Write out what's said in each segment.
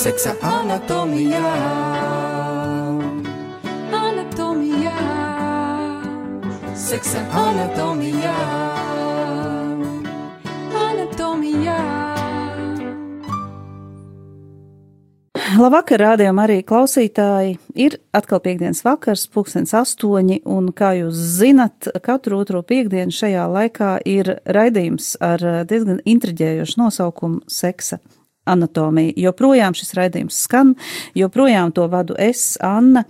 seksa anatomijā. Anatomijā, seksa anatomijā. Anatomijā. Labvakar, rādījumā arī klausītāji. Ir atkal piekdienas vakars, pulkstens astoņi, un, kā jūs zinat, katru otro piekdienu šajā laikā ir raidījums ar diezgan intriģējošu nosaukumu - seksa anatomija. Joprojām šis raidījums skan, joprojām to vadu es, Anna.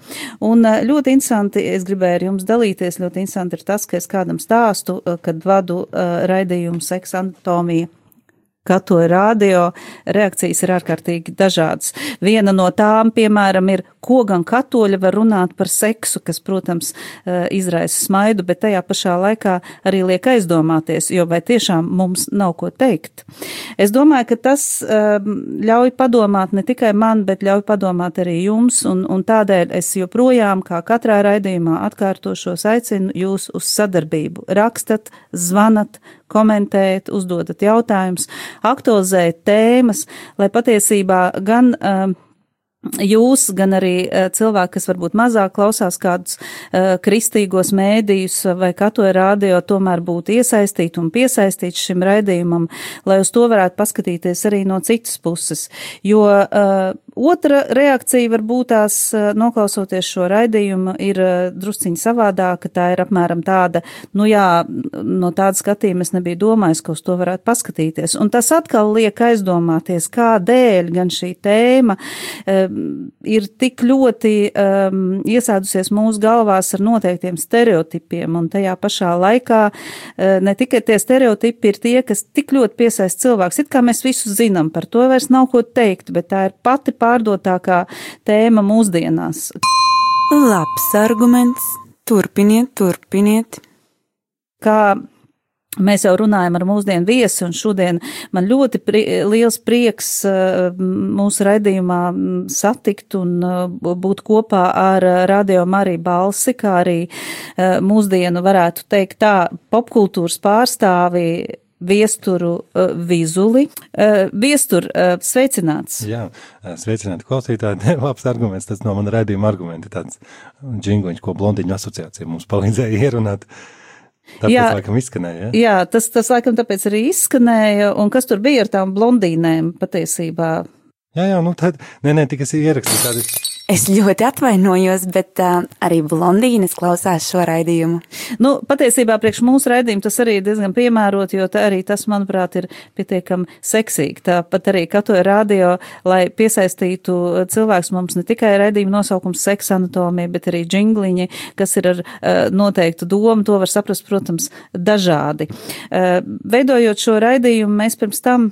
Un ļoti interesanti, es gribēju ar jums dalīties, ļoti interesanti ir tas, ka es kādam stāstu, kad vadu uh, raidījumu seksa anatomija Katoļu radio reakcijas ir ārkārtīgi dažādas. Viena no tām, piemēram, ir, ko gan katoļi var runāt par seksu, kas, protams, eh, izraisa smaidu, bet tajā pašā laikā arī liek aizdomāties, jo vai tiešām mums nav ko teikt. Es domāju, ka tas ehm, ļauj padomāt ne tikai man, bet ļauj padomāt arī jums, un, un tādēļ es joprojām, kā katrā raidījumā, atkārtošos aicinu jūs uz sadarbību. Rakstat, zvanat, komentējat, uzdodat jautājumus, aktualizējat tēmas, lai patiesībā gan uh, Jūs, gan arī cilvēki, kas varbūt mazāk klausās kādus uh, kristīgos mēdījus vai katoja rādio, tomēr būtu iesaistīti un piesaistīti šim raidījumam, lai uz to varētu paskatīties arī no citas puses. Jo uh, otra reakcija varbūt tās noklausoties šo raidījumu ir uh, drusciņi savādāka, tā ir apmēram tāda, nu jā, no tāda skatījuma es nebiju domājis, ka uz to varētu paskatīties. Un tas atkal liek aizdomāties, kādēļ gan šī tēma uh, ir tik ļoti um, iesēdusies mūsu galvās ar noteiktiem stereotipiem, un tajā pašā laikā uh, ne tikai tie stereotipi ir tie, kas tik ļoti piesaist cilvēks, it kā mēs visu zinām, par to vairs nav ko teikt, bet tā ir pati pārdotākā tēma mūsdienās. Labs arguments. Turpiniet, turpiniet. Kā Mēs jau runājam ar mūsdienu viesi, un šodien man ļoti pri liels prieks uh, mūsu raidījumā satikt un uh, būt kopā ar Radio Mariju Balsi, kā arī uh, mūsdienu varētu teikt tā popkultūras pārstāvi viesturu uh, vizuli. Uh, viestur, uh, sveicināts! Jā, sveicināti klausītāji. Labs arguments, tas no mana raidījuma argumenti, tāds džingliņš, ko blondiņu asociācija mums palīdzēja ierunāt. Tāpēc, jā, laikam, izskanēja. Ja? Jā, tas, tas laikam tāpēc arī izskanēja. Un kas tur bija ar tām blondīnēm patiesībā? Jā, jā, nu tad, nē, nē, tikai es ierakstīju tādu Es ļoti atvainojos, bet uh, arī blondīnes klausās šo raidījumu. Nu, patiesībā priekš mūsu raidījumu tas arī ir diezgan piemērot, jo arī tas, manuprāt, ir pietiekami seksīgi. Tāpat arī katoja radio, lai piesaistītu cilvēks mums ne tikai raidījumu nosaukums seksa anatomija, bet arī džingliņi, kas ir ar uh, noteiktu domu, to var saprast, protams, dažādi. Uh, veidojot šo raidījumu, mēs pirms tam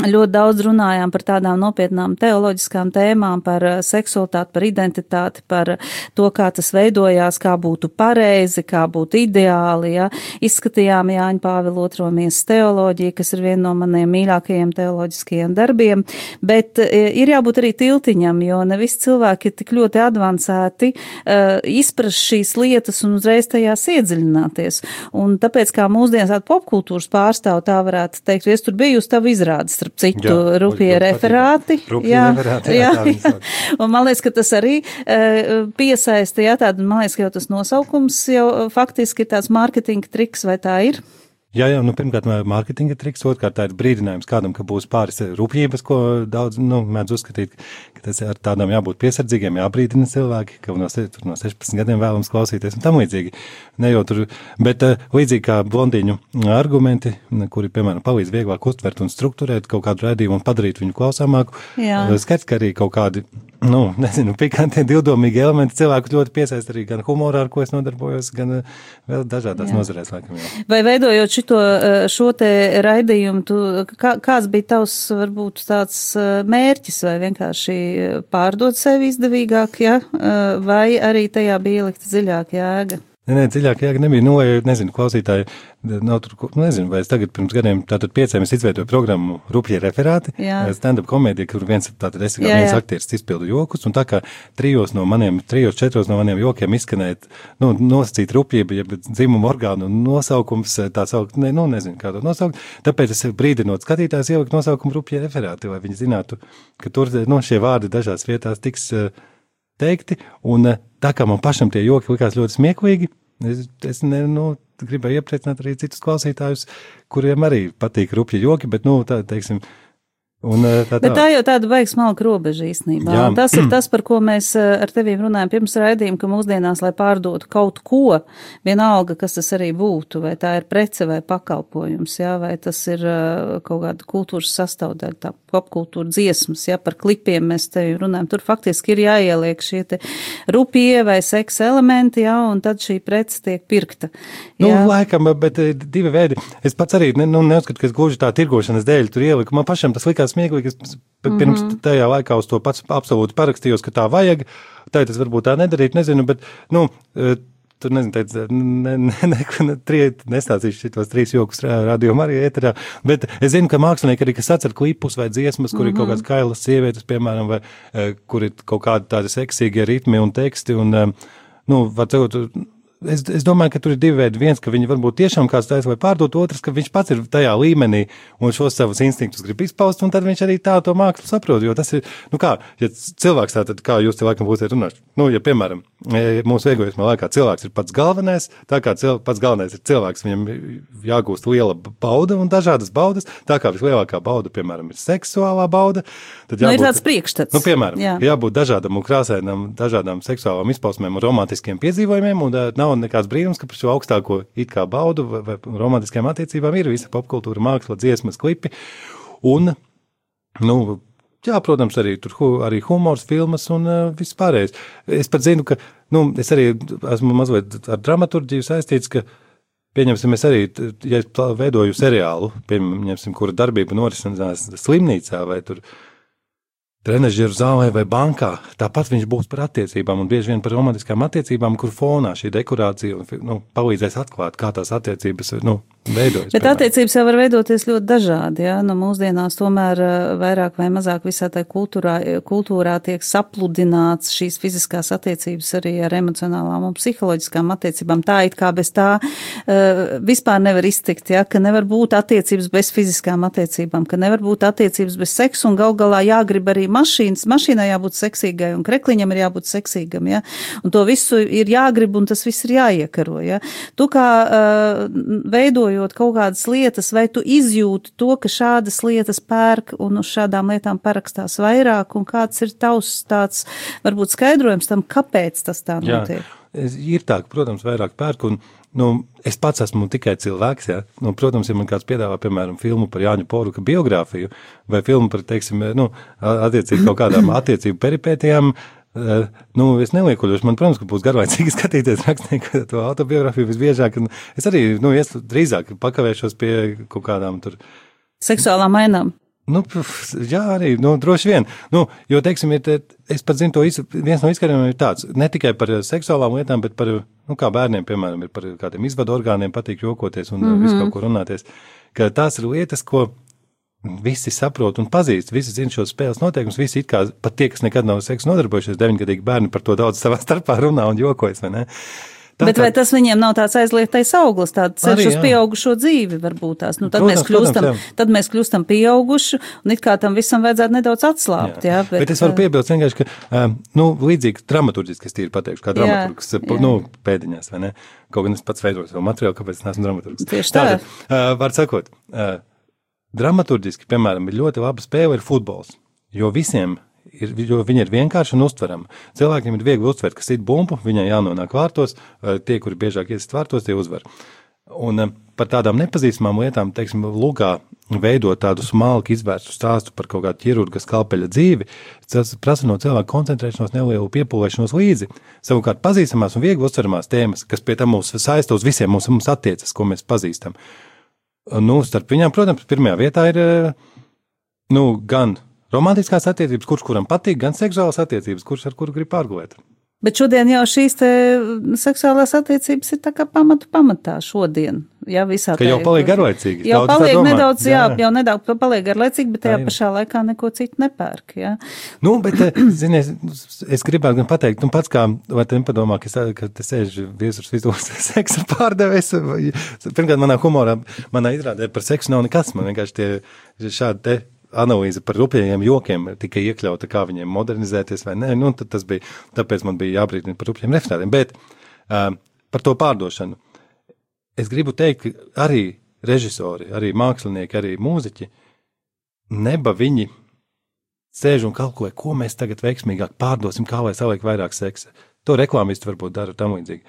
Ļoti daudz runājām par tādām nopietnām teoloģiskām tēmām, par eh, seksualitāti, par identitāti, par to, kā tas veidojās, kā būtu pareizi, kā būtu ideāli. Ja. Izskatījām Jāņa Pāvila otro miesas teoloģiju, kas ir viena no maniem mīļākajiem teoloģiskajiem darbiem, bet eh, ir jābūt arī tiltiņam, jo ne visi cilvēki ir tik ļoti advancēti uh, izprast šīs lietas un uzreiz tajās iedziļināties. Un tāpēc, kā mūsdienas tāda popkultūras pārstāv, tā varētu teikt, es tur biju uz tavu izrādi starp citu, jā, rupie referāti. Rupie jā, referāti, jā, jā, jā. Un man liekas, ka tas arī uh, piesaista, jā, tāda, man liekas, ka jau tas nosaukums jau faktiski ir tāds mārketinga triks, vai tā ir? Jā, jā, nu, pirmkārt, mārketinga triks, otrkārt, tā ir brīdinājums kādam, ka būs pāris rūpības, ko daudz, nu, mēdz uzskatīt, ka tas ar tādām jābūt piesardzīgiem, jābrīdina cilvēki, ka no, no 16 gadiem vēlams klausīties un tam līdzīgi. Ne jau tur, bet uh, līdzīgi kā blondīņu argumenti, kuri, piemēram, palīdz vieglāk uztvert un strukturēt kaut kādu redzējumu un padarīt viņu klausāmāku, skaidrs, ka arī kaut kādi nu, nezinu, pikantie, divdomīgi elementi cilvēku ļoti piesaista arī gan humorā, ar ko es nodarbojos, gan eh, vēl dažādās jā. nozarēs, laikam. Jā. Vai veidojot šito, eh, šo te raidījumu, tu, kā, kāds bija tavs, varbūt tāds eh, mērķis, vai vienkārši pārdot sevi izdevīgāk, ja? vai arī tajā bija ielikta dziļāka jēga? Nē, nē, dziļāk, jā, nebija. Nu, vai, nezinu, klausītāji, nav tur, nu, nezinu, vai es tagad pirms gadiem, tātad pieciem es izveidoju programmu Rupjie referāti, stand-up komēdija, kur viens, tātad es kā Jā, viens jā. aktieris izpildu jokus, un tā kā trijos no maniem, trijos, četros no maniem jokiem izskanēt, nu, nosacīt rupjība, ja dzimumu orgānu nosaukums, tā saukt, ne, nu, nezinu, kā to nosaukt, tāpēc es brīdinot skatītājs ieliku nosaukumu Rupjie referāti, lai viņi zinātu, ka tur, nu, šie vārdi dažās vietās tiks teikti, un tā kā man pašam tie joki likās ļoti smieklīgi, es, es ne, nu, gribēju iepriecināt arī citus klausītājus, kuriem arī patīk rupji joki, bet, nu, tā, teiksim, un eh, tā Bet tā jau tāda baigs malka robeža īstenībā. Jā. Un Tas ir tas, par ko mēs eh, ar tevīm runājam pirms raidījuma, ka mūsdienās, lai pārdotu kaut ko, vienalga, kas tas arī būtu, vai tā ir prece vai pakalpojums, jā, vai tas ir eh, kaut kāda kultūras sastāvdaļa, tā popkultūra dziesmas, jā, par klipiem mēs te runājam. Tur faktiski ir jāieliek šie te rupie vai seksa elementi, jā, un tad šī prece tiek pirkta. Nu, Jā. laikam, bet divi veidi. Es pats arī ne, nu, neuzskatu, ka es gluži tā tirgošanas dēļ tur ieliku. Man pašam tas likās Es p- pirms Mhm. tajā laikā uz to pats absolūti parakstījos, ka tā vajag. Tā es varbūt tā nedarītu, nezinu, bet, nu, eh, tur nezinu, teica, ne, ne, ne, ne, trie, nestāstīšu šitos trīs jokus rādījumā arī ēterā, bet es zinu, ka mākslinieki arī, kas atcer klipus vai dziesmas, kur mm -hmm. ir kaut kādas kailas sievietes, piemēram, vai eh, kur ir kaut kādi tādi seksīgie ritmi un teksti, un, eh, nu, var teikt, Es, es domāju, ka tur ir divi veidi. Viens, ka viņi varbūt tiešām kāds taisa vai pārdot, otrs, ka viņš pats ir tajā līmenī un šos savus instinktus grib izpaust, un tad viņš arī tā to mākslu saprot. Jo tas ir, nu kā, ja cilvēks tā tad, kā jūs te laikam būsiet runājuši, nu, ja, piemēram, e, mūsu egoismā laikā cilvēks ir pats galvenais, tā kā cil, pats galvenais ir cilvēks, viņam jāgūst liela bauda un dažādas baudas, tā kā vislielākā bauda, piemēram, ir seksuālā bauda, tad Nu, ir jābūt- tāds priekšstats. Nu, piemēram, Jā. Jā. jābūt dažādam un krāsainam, dažādām seksuālām izpausmēm un romantiskiem piedzīvojumiem, un uh, nav nekāds brīnums, ka par šo augstāko it kā baudu vai, vai romantiskajām attiecībām ir visa popkultūra, māksla, dziesmas, klipi. Un, nu, jā, protams, arī tur hu, arī humors, filmas un uh, viss pārējais. Es pat zinu, ka, nu, es arī esmu mazliet ar dramaturģiju saistīts, ka Pieņemsim, es arī, ja es veidoju seriālu, pieņemsim, kura darbība norisinās slimnīcā vai tur trenižeru zālē vai bankā. Tāpat viņš būs par attiecībām un bieži vien par romantiskām attiecībām, kur fonā šī dekorācija nu, palīdzēs atklāt, kā tās attiecības nu, veidojas. Bet attiecības jau var veidoties ļoti dažādi. Ja? Nu, mūsdienās tomēr vairāk vai mazāk visā tajā kultūrā, kultūrā tiek sapludināts šīs fiziskās attiecības arī ar emocionālām un psiholoģiskām attiecībām. Tā it kā bez tā vispār nevar iztikt, ja? ka nevar būt attiecības bez fiziskām attiecībām, ka nevar būt attiecības bez seksa un gal galā jāgrib arī mašīnas. Mašīnai jābūt seksīgai un krekliņam ir jābūt seksīgam. Ja? Un to visu ir jāgrib un tas viss ir jāiekaro. Ja? Tu kā uh, veidojot kaut kādas lietas, vai tu izjūti to, ka šādas lietas pērk un uz šādām lietām parakstās vairāk, un kāds ir tavs tāds, varbūt skaidrojums tam, kāpēc tas tā Jā, notiek? es- ir tā, ka, protams, vairāk pērk. Un, nu, es pats esmu tikai cilvēks. Ja? Nu, protams, ja man kāds piedāvā, piemēram, filmu par Jāņu Poruka biogrāfiju vai filmu par, teiksim, nu, attiecīgi kaut kādām attiecību peripētijām. Uh, nu, es neliekuļos, man, protams, ka būs garlaicīgi skatīties rakstnieku to autobiogrāfiju visbiežāk. Es arī, nu, es drīzāk pakavēšos pie kaut kādām tur Seksuālām mainām. Nu, pf, jā, arī nu, droši vien. Nu, jo, teiksim, ir, es pat zinu, iz, viens no izskaidrojumiem ir tāds, ne tikai par eh, seksuālām lietām, bet par, nu, kā bērniem, piemēram, ir par kādiem izvadu orgāniem, patīk jokoties un mm -hmm. visu kaut ko runāties. Ka tās ir lietas, ko visi saprot un pazīst. Visi zina šos spēles noteikumus. Visi, it kā pat tie, kas nekad nav seksu nodarbojušies, deviņgadīgi bērni par to daudz savā starpā runā un jokojas. vai ne? Tā Bet vai tas viņiem nav tāds aizliegtais auglis, tāds ceļš uz jā. pieaugušo dzīvi varbūt tās? Nu, tad, Protams, mēs kļūstam, protams, jā. tad mēs kļūstam pieauguši, un it kā tam visam vajadzētu nedaudz atslābt. Jā, bet, bet es varu eh, piebilst vienkārši, ka, um, nu, līdzīgi dramaturgiski es tīri pateikšu, kā Jā, dramaturgs, jā. nu, pēdiņās, vai ne? Kaut gan es pats veidoju savu materiālu, kāpēc es neesmu dramaturgs. Tieši tā. Tātad, uh, var sakot, uh, dramaturgiski, piemēram, ir ļoti laba spēle ir futbols, jo visiem ir, jo viņi ir vienkārši un uztverami. Cilvēkiem ir viegli uztvert, ka sit bumbu, viņai jānonāk vārtos, uh, tie, kuri biežāk iesist vārtos, tie uzvar. Un uh, par tādām nepazīstamām lietām, teiksim, lūgā veidot tādu smalku izvērstu stāstu par kaut kādu ķirurga skalpeļa dzīvi, tas prasa no cilvēka koncentrēšanos, nelielu piepūlēšanos līdzi. Savukārt pazīstamās un viegli uztveramās tēmas, kas pie tam mūs saista uz visiem, mums, mums attiecas, ko mēs pazīstam. Nu, starp viņām, protams, pirmajā vietā ir eh, nu, gan romantiskās attiecības, kurš kuram patīk, gan seksuālas attiecības, kurš ar kuru grib pārgulēt. Bet šodien jau šīs te seksuālās attiecības ir tā pamatu pamatā šodien. Jā, visā Ka jau paliek garlaicīgi. Jau tā paliek nedaudz, jā, Jā. jau nedaudz paliek garlaicīgi, bet tajā Tā ir. pašā laikā neko citu nepērk, jā. Nu, bet, eh, zinies, es gribētu gan pateikt, nu, pats kā, vai te nepadomā, ka, es- ka te sēž viesurs vidus seksa pārdevējs. vai- Pirmkārt, manā humorā, manā izrādē par seksu nav nekas. Man vienkārši tie šādi te analīze par rupjajiem jokiem tika iekļauta, kā viņiem modernizēties vai nē. Nu, tas bija, tāpēc man bija jābrīdina par rupjiem referātiem. Bet uh, par to pārdošanu. Es gribu teikt, ka arī režisori, arī mākslinieki, arī mūziķi, neba viņi sēž un kalkulē, ko mēs tagad veiksmīgāk pārdosim, kā lai saliek vairāk seksa. To reklāmisti varbūt dara tam līdzīgi.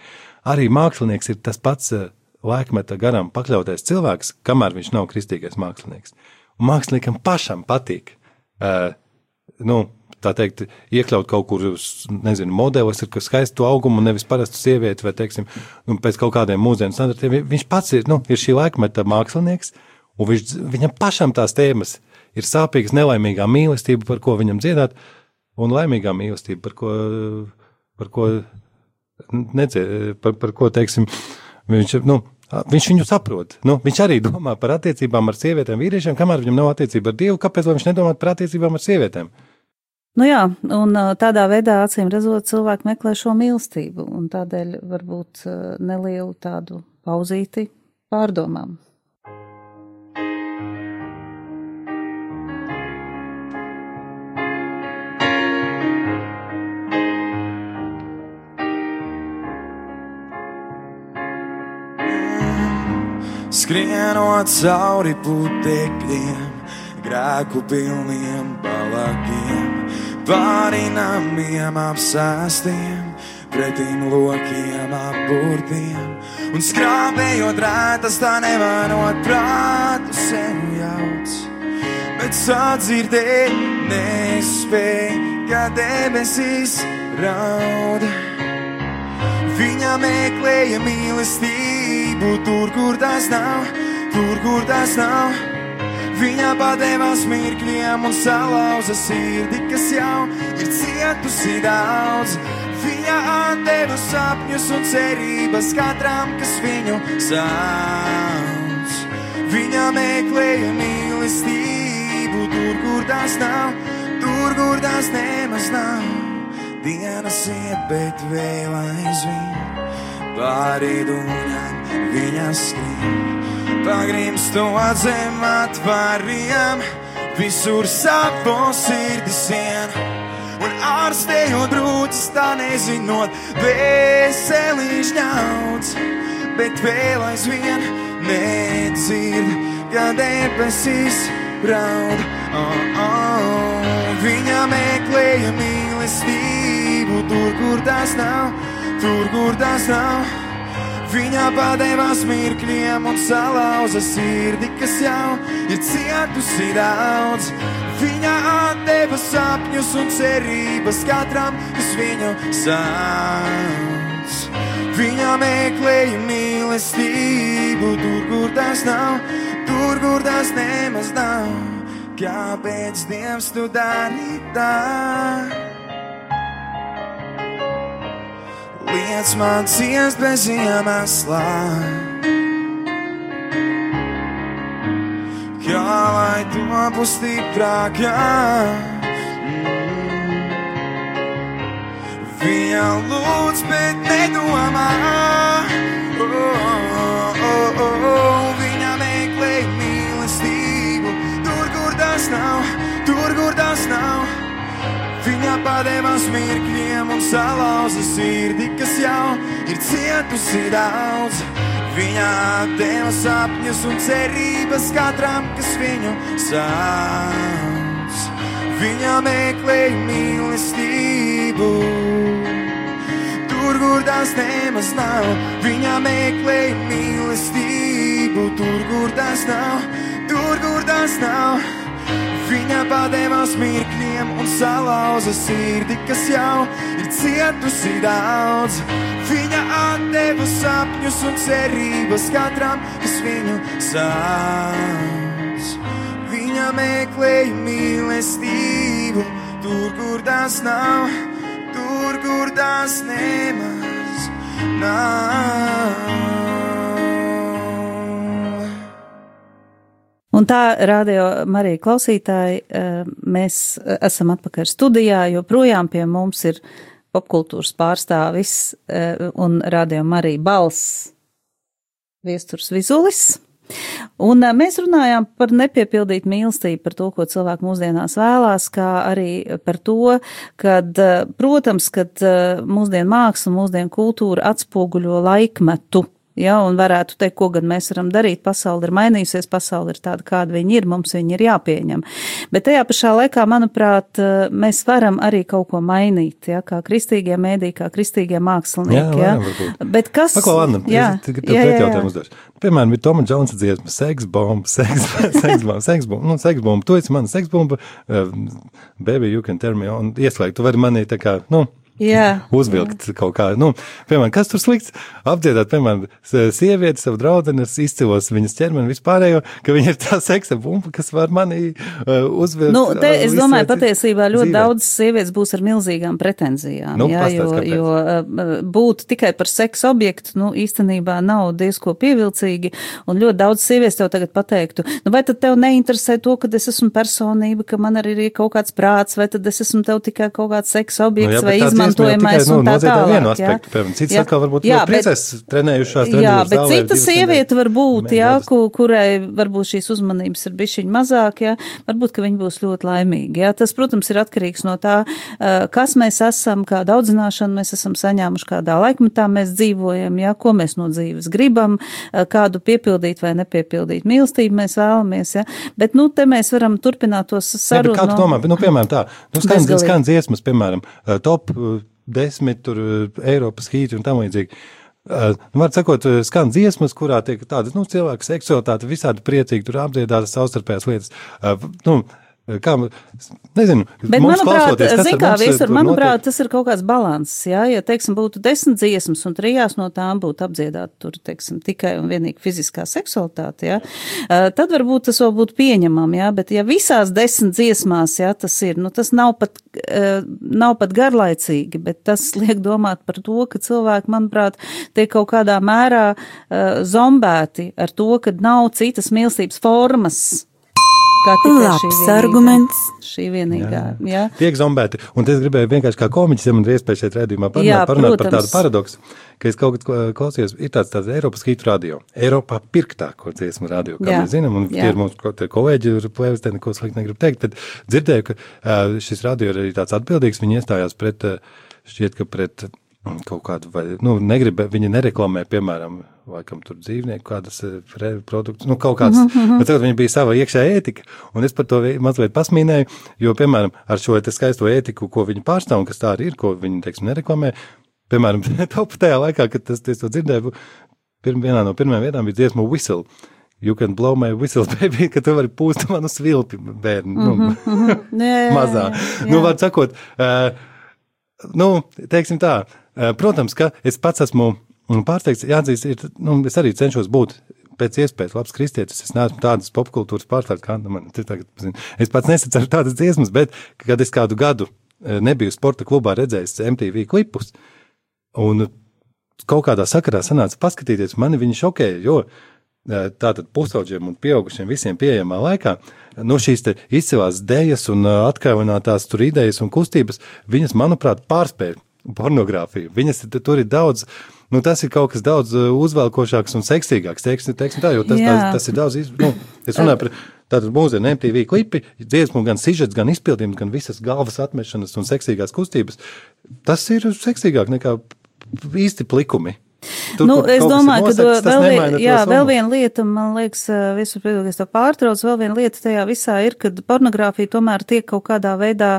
Arī mākslinieks ir tas pats eh, laikmeta garam pakļautais cilvēks, kamēr viņš nav kristīgais mākslinieks. Un māksliniekam pašam patīk. Uh, nu, tā teikt, iekļaut kaut kur, nezinu, modelis ar skaistu augumu, nevis parastu sievieti, vai, teiksim, nu, pēc kaut kādiem mūzienu standartiem. Vi- Viņš pats ir, nu, ir šī laikmeta mākslinieks, un viņš, viņam pašam tās tēmas ir sāpīgas, nelaimīgā mīlestība, par ko viņam dziedāt, un laimīgā mīlestība, par ko, par ko, nedzie, par, par ko, teiksim, viņš, nu, viņš viņu saprot. Nu, viņš arī domā par attiecībām ar sievietēm, vīriešiem, kamēr viņam nav attiecība ar Dievu, kāpēc viņš nedomā par attiecībām ar sievietēm? Nu jā, un tādā veidā acīm redzot, cilvēki meklē šo mīlestību, un tādēļ varbūt nelielu tādu pauzīti pārdomām. Skrienot cauri putekļiem, grēku pilniem balagiem, pāri namiem apsēstiem, pretim lokiem apburtiem un skrāpējot rētas tā nevainot prātu sev jauc. Bet sadzirdēt nespēj, kā debesīs raud. Viņa meklēja mīlestību tur, kur tas nav, tur, kur tas nav. Viņa padevās mirkļiem un salauza sirdi, kas jau ir cietusi daudz. Viņa atdeva sapņus un cerības katram, kas viņu sauc. Viņa meklēja mīlestību tur, kur tas nav, tur, kur tas nemaz nav. Dienas iet, bet vēl aizvien pāri dūņām viņa skrien. Pagrimstot zem atvāriem, visur savu sirdi sien. Un ārstējot brūcis, tā nezinot, veselīš ņauts, bet vēl aizvien nedzird, ka debesīs raud. Oh, oh, viņa meklēja mīlestību tur, kur tas nav, tur, kur tas nav. Viņa padevās mirkļiem un salauza sirdi, kas jau ir cietusi daudz. Viņa atdeva sapņus un cerības katram, kas viņu sauc. Viņa meklēja mīlestību tur, kur tas nav, tur, kur tas nemaz nav. Kāpēc Dievs tu dari tā? Liec man ciest bez iemeslā. Kā lai topu stiprākā? Viņa lūdz, bet nedomā. Oh, oh, oh, oh. Viņa meklē mīlestību tur, kur tas nav, tur, kur tas nav. Viņa padevās mirkļiem un salauza sirdi, kas jau ir cietusi daudz. Viņa deva sapņus un cerības katram, kas viņu sauc. Viņa meklēja mīlestību. Tur, kur tas nemaz nav, viņa meklēja mīlestību. Tur, kur tas nav, tur, kur tas nav. Viņa padevās mirkļiem un salauza sirdi, kas jau ir cietusi daudz. Viņa atdeva sapņus un cerības katram, kas viņu sauc. Viņa meklēja mīlestību tur, kur tas nav, tur, kur tās nemaz nav. Un tā, radio Marija klausītāji, eh, mēs eh, esam atpakaļ studijā, jo projām pie mums ir popkultūras pārstāvis eh, un radio Marija balss viesturs Vizulis. Un mēs runājām par nepiepildītu mīlestību, par to, ko cilvēki mūsdienās vēlās, kā arī par to, kad, protams, kad mūsdienu māksla, mūsdienu kultūra atspoguļo laikmetu. Ja, un varētu teikt, ko gan mēs varam darīt. Pasaule ir mainījusies, pasaule ir tāda, kāda viņa ir, mums viņa ir jāpieņem. Bet tajā pašā laikā, manuprāt, mēs varam arī kaut ko mainīt, ja, kā kristīgie mēdī, kā kristīgie mākslinieki. Jā, Ja. varam, varbūt. Bet kas? Pako, Anna, jā, es jā, jā, jā. Piemēram, ir Toma Džonsa dziesma, seksbomba, seksbomba, seksbomba, nu, seksbomba, tu esi mana seksbomba, uh, baby, you can turn me on, ieslēgt, tu vari manī tā kā, nu, Jā. uzvilkt kaut kā, nu, piemēram, kas tur slikts, apdziedāt, piemēram, sievieti, savu draudzeni, ar izcilos viņas ķermeni vispārējo, ka viņa ir tā seksa bumba, kas var manī uh, uzvilkt. Nu, te, uh, es domāju, patiesībā ļoti dzīvē. daudz sievietes būs ar milzīgām pretenzijām. Nu, jā, jo, pastāst, kāpēc? jo uh, būt tikai par seksu objektu, nu, īstenībā nav diezko pievilcīgi, un ļoti daudz sievietes tev tagad pateiktu, nu, vai tad tev neinteresē to, ka es esmu personība, ka man arī ir kaut kāds prāts, vai tad es esmu tev tikai kaut kāds seksu objekts, Nu, jā, vai jau izmantojamais tikai, un tā tālāk. vienu jā. aspektu, piemēram, citas Jā. atkal varbūt Jā, jā, bet- priecēs trenējušās. Jā, bet cita sieviete var būt, nedēļas. jā, ku, kurai varbūt šīs uzmanības ir bišķiņ mazāk, jā, varbūt, ka viņi būs ļoti laimīgi, jā. Tas, protams, ir atkarīgs no tā, kas mēs esam, kādu audzināšanu mēs esam saņēmuši, kādā laikmetā mēs dzīvojam, jā, ko mēs no dzīves gribam, kādu piepildīt vai nepiepildīt mīlestību mēs vēlamies, jā. Bet, nu, te mēs varam turpināt tos Ne, bet sarunu. Kā tu domā, nu, piemēram, tā, nu, skan, skan dziesmas, piemēram, top desmit, tur, uh, Eiropas hīti un tam līdzīgi. Uh, var sakot, uh, skan dziesmas, kurā tiek tādas, nu, cilvēka seksualitāte visādi priecīgi, tur apdziedātas savstarpējās lietas. Uh, nu, kā, nezinu, Bet, manuprāt, zin kā, visur, manuprāt, tas ir kaut kāds balanss, jā, ja, teiksim, būtu desmit dziesmas un trijās no tām būtu apdziedāta tur, teiksim, tikai un vienīgi fiziskā seksualitāte, jā, tad varbūt tas vēl būtu pieņemam, jā, bet ja visās desmit dziesmās, jā, tas ir, nu, tas nav pat, nav pat garlaicīgi, bet tas liek domāt par to, ka cilvēki, manuprāt, tiek kaut kādā mērā zombēti ar to, ka nav citas mīlestības formas. Kā tikai šī Labs vienīgā. arguments. Šī vienīgā, jā. jā. Tiek zombēti. Un es gribēju vienkārši kā komiķis, ja man ir iespēja šeit redzējumā parunāt, Jā, parunāt par protams. tādu paradoksu, ka es kaut kad klausījos, ir tāds, tāds Eiropas hītu radio. Eiropā pirktāko dziesmu radio, kā Jā, mēs zinām, un jā. tie ir mūsu ko- tie kolēģi, ir plēvestē, neko slikti negribu teikt, bet dzirdēju, ka šis radio ir arī tāds atbildīgs, viņi iestājās pret, šķiet, ka pret kaut kādu, vai, nu, negrib, viņi nereklamē, piemēram, laikam tur dzīvnieku kādas pre- produktus, nu, kaut kādas, bet tagad viņi bija sava iekšējā ētika, un es par to mazliet pasmīnēju, jo, piemēram, ar šo te skaisto ētiku, ko viņi pārstāv, un kas tā arī ir, ko viņi, teiksim, nereklamē, piemēram, top tajā laikā, kad tas, es to dzirdēju, pirm, vienā no pirmajām vietām bija dziesma Whistle. You can blow my whistle, baby, ka tu vari pūst manu svilpi, bērni. Nu, Jā, jā, jā, mazā. jā. Nu, var sakot, uh, nu, teiksim tā, uh, protams, ka es pats esmu mm, pārsteigts, jāatzīst, ir, nu, es arī cenšos būt pēc iespējas labs kristietis. Es neesmu tādas popkultūras pārstāvis, kā man te tagad. Es pats nesaceru tādas dziesmas, bet, kad es kādu gadu eh, nebiju sporta klubā redzējis MTV klipus, un kaut kādā sakarā sanāca paskatīties, mani viņi šokēja, jo eh, tātad pusauģiem un pieaugušiem visiem pieejamā laikā, no šīs te izcilās dēļas un eh, atkaunotās tur idejas un kustības, viņas, manuprāt, pārspēja pornogrāfiju. Viņas tur ir daudz, nu tas ir kaut kas daudz eh, uzvelkošāks un seksīgāks, teiksim, teiksim tā, jo tas, Jā. tas, ir daudz, iz- nu, es runāju par tātad mūsdienu MTV klipi, dziesmu, gan sižets, gan izpildījums, gan visas galvas atmešanas un seksīgās kustības. Tas ir seksīgāk nekā īsti plikumi. Tur, nu, es domāju, ka nosegts, tas vēl, vien, jā, vēl viena lieta, man liekas, visu piedoties to pārtrauc, vēl viena lieta tajā visā ir, ka pornogrāfija tomēr tiek kaut kādā veidā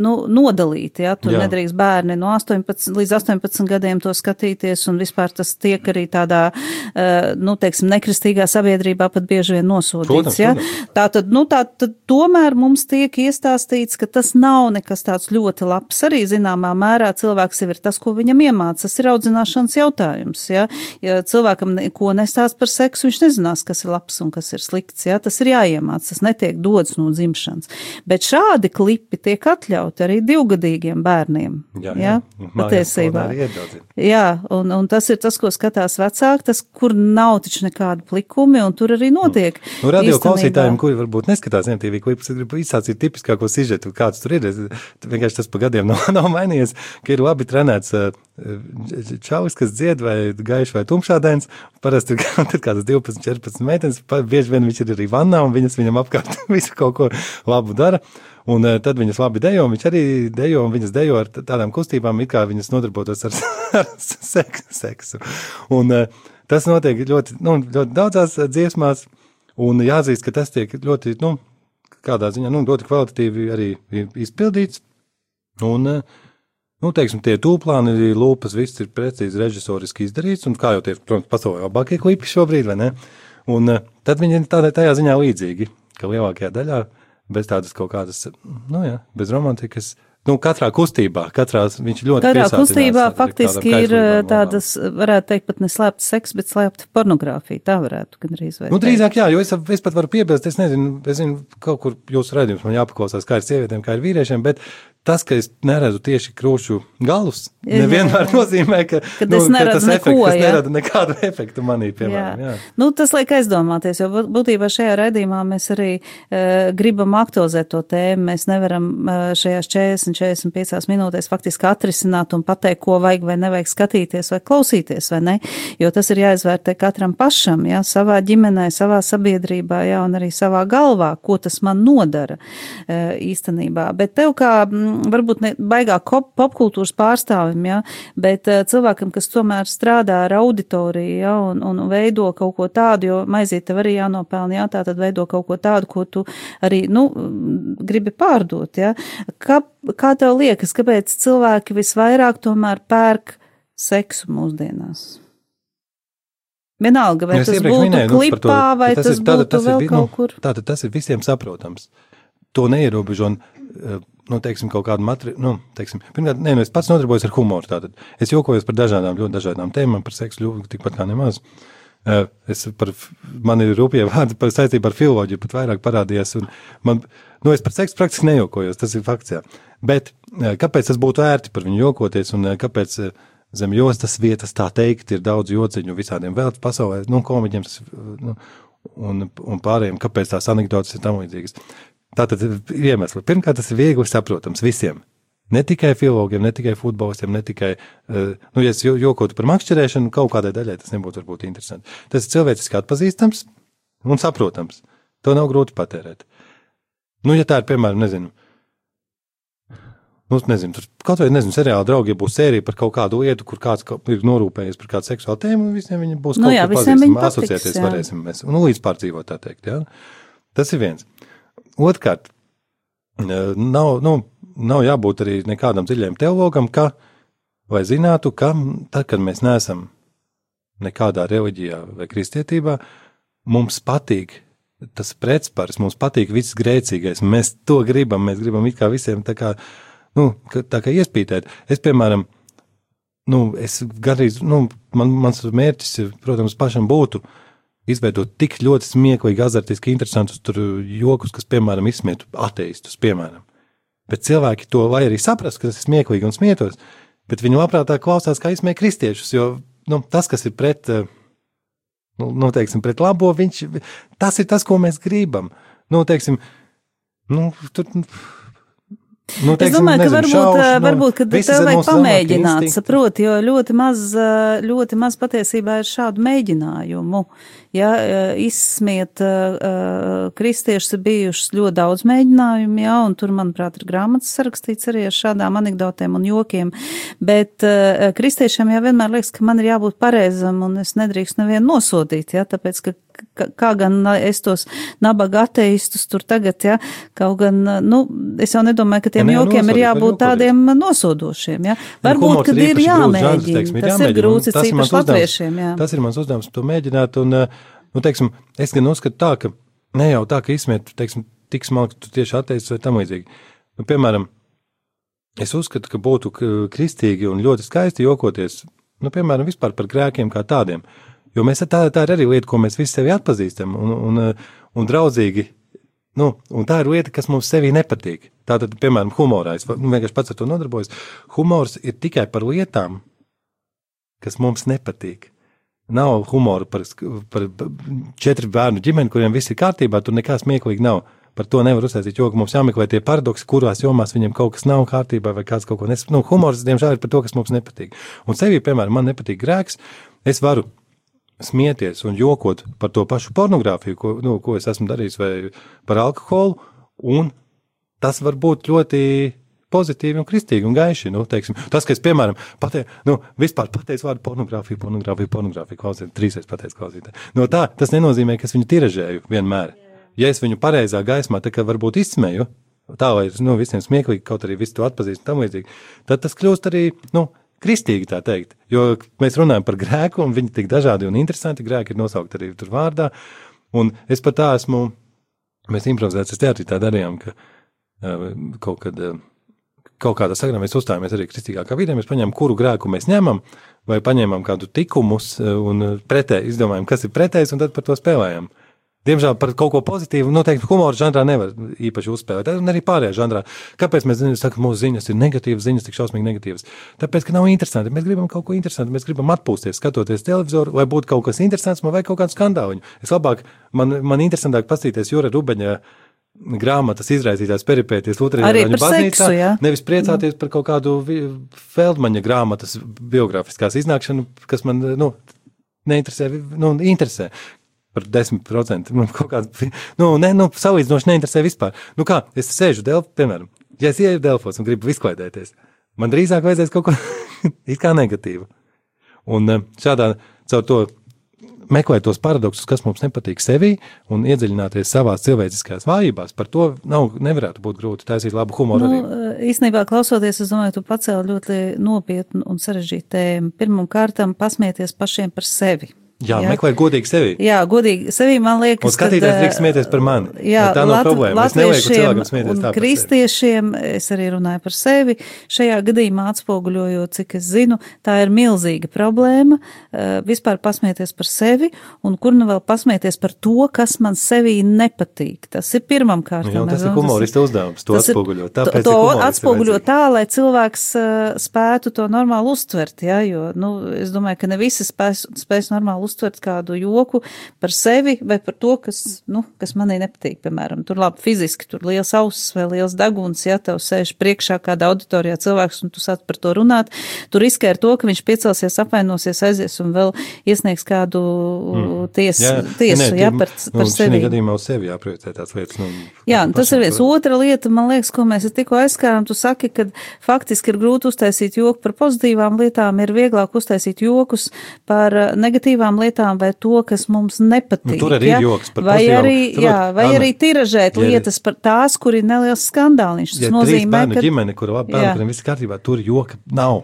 nu, nodalīta. Ja? Tur Jā. jā. nedrīkst bērni no 18 līdz 18 gadiem to skatīties, un vispār tas tiek arī tādā, eh, nu, teiksim, nekristīgā sabiedrībā pat bieži vien nosodīts. Protams. Tā tad, nu, tā tad tomēr mums tiek iestāstīts, ka tas nav nekas tāds ļoti labs. Arī zināmā mērā cilvēks jau ir tas, ko viņam iemācās. Tas ir audzināšanas jautājums. Ja? ja cilvēkam neko nestāst par seksu, viņš nezinās, kas ir labs un kas ir slikts. Ja? Tas ir jāiemāc, tas netiek dots no dzimšanas. Bet šādi klipi tiek atļauti arī divgadīgiem bērniem. Jā, jā. Mājās patiesībā. Jā, un, un tas ir tas, ko skatās vecāki, tas, kur nav taču nekāda plikumi, un tur arī notiek. Nu, radio īstenībā. klausītājiem, kuri varbūt neskatās MTV klipus, gribu izsācīt tipiskāko sižetu, kāds tur ir. Vienkārši tas pa gadiem nav, nav mainījies, ka ir labi trenēts uh, čalis, kas dzied vai gaiši vai tumšādains. Parasti ir tur kādas 12, 14 meitenes, bieži vien viņš ir arī vannā un viņas viņam apkārt visu kaut ko labu dara. Un uh, tad viņas labi dejo, viņš arī dejo, un viņas dejo ar tādām kustībām, it kā viņas nodarbotos ar, ar seksu. seksu. Un, uh, tas notiek ļoti, nu, ļoti daudzās uh, dziesmās, un jāatzīst, ka tas tiek ļoti, nu, kādā ziņā, nu, ļoti kvalitatīvi arī izpildīts. Un, uh, nu, teiksim, tie tūplāni, lūpas, viss ir precīzi režisoriski izdarīts, un kā jau tie, protams, pasaulē labākie klipi šobrīd, vai ne? Un uh, tad viņi ir tādā, tajā ziņā līdzīgi, ka lielākajā daļā bez tādas kaut kādas, nu jā, bez romantikas, nu, katrā kustībā, katrā viņš ļoti Katrā kustībā faktiski ir eh, tādas, varētu teikt, pat ne slēpta seks, bet slēpta pornogrāfija. Tā varētu gandrīz vai Nu, drīzāk, jā, jo es, es pat varu piebilst, es nezinu, es zinu, kaut kur jūsu redzējums man jāpaklausās, kā ir sievietēm, kā ir vīriešiem, bet tas, ka es neredzu tieši krūšu galus, nevienmēr nozīmē, ka, Kad es neredzu tas efekts, neko, es jā. neradu nekādu efektu manī, piemēram. Jā. Jā. Nu, tas liek aizdomāties, jo būt- būtībā šajā raidījumā mēs arī uh, gribam aktualizēt to tēmu. Mēs nevaram uh, šajās 40, 45 minūtēs faktiski atrisināt un pateikt, ko vajag vai nevajag skatīties vai klausīties, vai ne? Jo tas ir jāizvērtē katram pašam, jā, savā ģimenē, savā sabiedrībā, jā, un arī savā galvā, ko tas man nodara uh, īstenībā. Bet tev kā, mm, varbūt ne baigā kop- popkultūras pārstāvim, jā, bet uh, cilvēkam, kas tomēr strādā ar auditoriju, jā, un, un veido kaut ko tādu, jo maizīt tev arī jānopelna, jā, tā tad veido kaut ko tādu, ko tu arī, nu, gribi pārdot, jā. Kā, kā tev liekas, kāpēc cilvēki visvairāk tomēr pērk seksu mūsdienās? Vienalga, vai Nu, Es tas būtu minēju, nu, par to, klipā, vai ka tas, ir- būtu ir vēl vi- kaut kur. Tātad tas ir visiem saprotams. To neierobežo, un, eh, nu, teiksim, kaut kādu materiālu, nu, teiksim, pirmkārt, nē, nu, es pats nodarbojos ar humoru, tātad es jokojos par dažādām, ļoti dažādām tēmām, par seksu ļoti tikpat kā nemaz. Eh, Es par, man ir rūpīgi vārdi par saistību ar filoloģiju, pat vairāk parādījās, man, nu, es par seksu praktiski nejokojos, tas ir fakts, jā. Bet eh, kāpēc tas būtu ērti par viņu jokoties, un eh, kāpēc zem jostas vietas tā teikt ir daudz jociņu visādiem vēl pasaulē, nu, komiķiem, tas, nu, un, un pārējiem, kāpēc tās anekdotas ir tam līdzīgas. Tātad iemesli. Pirmkārt, tas ir viegli saprotams visiem. Ne tikai filologiem, ne tikai futbolistiem, ne tikai, uh, nu, ja es jo- jokotu par makšķerēšanu, kaut kādai daļai tas nebūtu varbūt interesanti. Tas ir cilvēciski atpazīstams un saprotams. To nav grūti patērēt. Nu, ja tā ir, piemēram, nezinu, nu, nezinu, tur kaut vai, nezinu, seriāla draugi, ja būs sērija par kaut kādu lietu, kur kāds kaut- ir norūpējies par kādu seksuālu tēmu, visiem viņi būs Nu kaut jā, kur visiem pazīstami, asociēties jā. varēsim mēs, nu, līdz pārdzīvot, tā teikt, jā. Tas ir viens. Otrkārt, eh, nav, nu, nav jābūt arī nekādam dziļam teologam, ka, lai zinātu, ka tad, kad mēs neesam nekādā reliģijā vai kristietībā, mums patīk tas pretspars, mums patīk viss grēcīgais. Mēs to gribam, mēs gribam it kā visiem tā kā, nu, tā kā iespītēt. Es, piemēram, nu, es gandrīz, nu, man, mans mērķis, protams, pašam būtu izveidot tik ļoti smieklīgi, azartiski, interesantus jokus, kas, piemēram, izsmietu ateistus, piemēram. Bet cilvēki to vai arī saprast, ka tas ir smieklīgi un smietos, bet viņi labprātāk klausās, kā izsmēja kristiešus, jo nu, tas, kas ir pret, eh, nu, nu, teiksim, pret labo, viņš, tas ir tas, ko mēs gribam. Nu, teiksim, nu, tur, Nu, Es domāju, ka varbūt, šaušana, varbūt ka tev vajag pamēģināt, saproti, jo ļoti maz, ļoti maz patiesībā ir šādu mēģinājumu. Ja, izsmiet uh, kristiešus ir bijušas ļoti daudz mēģinājumu, jā, un tur, manuprāt, ir grāmatas sarakstīts arī ar šādām anekdotēm un jokiem, bet kristiešiem jau vienmēr liekas, ka man ir jābūt pareizam un es nedrīkst nevienu nosodīt, jā, tāpēc, ka ka- kā gan es tos nabaga ateistus tur tagad, ja, kaut gan, nu, es jau nedomāju, ka tiem Ja, jokiem ir nosodīt, var jābūt tādiem nosodošiem, ja. Nu, Varbūt, kad ir grūts žanrs, jāmēģina, teiksim, ir tas ir jāmēģina, un grūts, tas ir ir mans latviešiem, jā. Tas ir mans uzdevums to mēģināt, un, nu, teiksim, es gan uzskatu tā, ka ne jau tā, ka izsmiet, teiksim, tik smalki tu tieši atteicis vai tam līdzīgi. Nu, piemēram, es uzskatu, ka būtu kristīgi un ļoti skaisti jokoties Nu, piemēram, vispār par grēkiem kā tādiem. Jo mēs tā, tā ir arī lieta, ko mēs visi sevi atpazīstam un, un, un draudzīgi. Nu, un tā ir lieta, kas mums sevī nepatīk. Tātad, piemēram, humorā. Es nu, vienkārši pats ar to nodarbojos. Humors ir tikai par lietām, kas mums nepatīk. Nav humora par, par četru bērnu ģimeni, kuriem viss ir kārtībā, tur nekā smieklīgi nav. Par to nevar uztaisīt joku. Mums jāmeklē tie paradoksi, kurās jomās viņiem kaut kas nav kārtībā, vai kāds kaut ko nesaprot. Nu, humors, diemžēl, ir par to, kas mums nepatīk. Un sevī, piemēram, man nepatīk grēks. Es varu smieties un jokot par to pašu pornogrāfiju, ko, nu, ko es esmu darījis, vai par alkoholu, un tas var būt ļoti pozitīvi un kristīgi un gaiši. Nu, teiksim, tas, ka es, piemēram, pateicu, nu, vispār pateicu vārdu pornogrāfija, pornogrāfija, pornogrāfija, klausiet, trīsreiz pateicu klausītāji. No tā, tas nenozīmē, ka es viņu tiražēju vienmēr. Ja es viņu pareizā gaismā, tā kā varbūt izsmeju, tā lai nu, visiem smieklīgi, kaut arī visi to atpazīst un tam līdzīgi, tad tas kļūst arī, nu, kristīgi tā teikt. Jo mēs runājam par grēku, un viņi tik dažādi un interesanti grēki ir nosaukti arī tur vārdā. Un es pat tā esmu, mēs improvizācijas teātrī tā darījām, ka uh, kaut kad. Uh, kaut kādā sakarā mēs uzstājāmies arī kristīgākā vidē, mēs paņēmām, kuru grēku mēs ņemam, vai paņēmām kādu tikumus un pretēji izdomājām, kas ir pretējs, un tad par to spēlējām. Diemžēl par kaut ko pozitīvu noteikti humora žanrā nevar īpaši uzspēlēt. Un arī pārējā žanrā. Kāpēc mēs sakām, ka mūsu ziņas ir negatīvas, ziņas tik šausmīgi negatīvas? Tāpēc, ka nav interesanti. Mēs gribam kaut ko interesantu, mēs gribam atpūsties, skatoties televizoru, lai būtu kaut kas interesants, man vajag kaut kādu skandālu. Es labāk, man, man interesantāk paskatīties Jūra Rubeņa grāmatas izraisītās peripēties Lutāņu baznīcā. Seksu? Nevis priecāties par kaut kādu Feldmaņa grāmatas biogrāfiskās iznākšanu, kas man nu, neinteresē, nu, interesē par 10%. Nu, kaut kāda, nu, ne, nu, salīdzinoši neinteresē vispār. Nu, kā es sēžu Delfos, piemēram, ja es ieju Delfos un gribu izklaidēties, man drīzāk vajadzēs kaut ko kā negatīvu. Un eh, šādā caur to meklēt tos paradoksus, kas mums nepatīk sevi, un iedziļināties savā cilvēciskajās vājībās. Par to nav, nevarētu būt grūti taisīt labu humoru. Nu, arī. Eh, īstenībā, klausoties, es domāju, tu pacēli ļoti nopietnu un sarežģītu tēmu. Pirmkārt, pasmieties pašiem par sevi. Jā, jā, meklēt godīgi sevi. Jā, godīgi sevi man liekas. Un skatīties, drīkst smieties par mani. Jā, tā nav Lat problēma. Es nelieku cilvēkam smieties tā. Kristiešiem, es arī runāju par sevi, šajā gadījumā atspoguļojot, cik es zinu, tā ir milzīga problēma, vispār pasmieties par sevi, un kur nu vēl pasmieties par to, kas man sevī nepatīk. Tas ir pirmam kārtam. Jā, tas ir humorista uzdevums, to atspoguļot. Tāpēc to atspoguļot tā, lai cilvēks spētu to normāli uztvert, jā, jo, nu, es domāju, ka ne visi spēs, spēs normāli uztvert uztvert kādu joku par sevi vai par to, kas, nu, kas manī nepatīk, piemēram. Tur labi fiziski, tur liels ausis vai liels deguns, ja tev sēž priekšā kāda auditorijā cilvēks un tu sāc par to runāt, tu riskē ar to, ka viņš piecelsies, apvainosies, aizies un vēl iesniegs kādu mm. ties, jā, tiesu, ne, ja, par, nu, par sevi. gadījumā uz sevi jāpriecē tās lietas. Nu, jā, tas ir viens. Otra lieta, man liekas, ko mēs tikko aizskārām, tu saki, ka faktiski ir grūti uztaisīt joku par pozitīvām lietām, ir vieglāk uztaisīt jokus par negatīvām lietām vai to, kas mums nepatīk. Nu, tur arī ja? ir joks par vai pozitīvām. arī, jā, vai Anna, arī tiražēt ja lietas par tās, kur ir neliels skandāliņš. Tas ja nozīmē, ka ģimene, kur labi bērni, kuriem viss kārtībā, tur joka nav.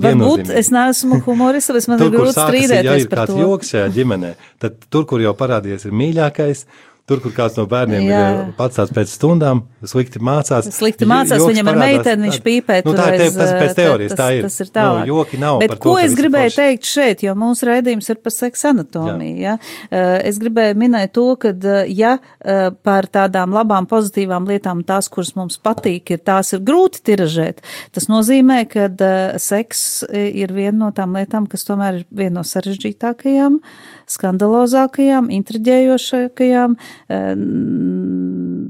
Varbūt es neesmu humorists, bet man tur, ir grūti strīdēties ja ir par kāds joks šajā ģimenē, tad tur, kur jau parādījies ir mīļākais, Tur, kur kāds no bērniem Jā. ir pats pēc stundām, slikti mācās. Slikti mācās, viņam ir meitene, viņš pīpē. Nu, tā ir tas pēc teorijas, tā ir. Tas ir tā. Nu, joki nav. Bet ko to, es gribēju forši. teikt šeit, jo mūsu raidījums ir par seksa anatomiju, ja? Es gribēju minēt to, ka, ja par tādām labām, pozitīvām lietām tās, kuras mums patīk, ir tās ir grūti tiražēt, tas nozīmē, ka seks ir viena no tām lietām, kas tomēr ir viena no sarežģītākajām, skandalozākajām, intriģējošākajām,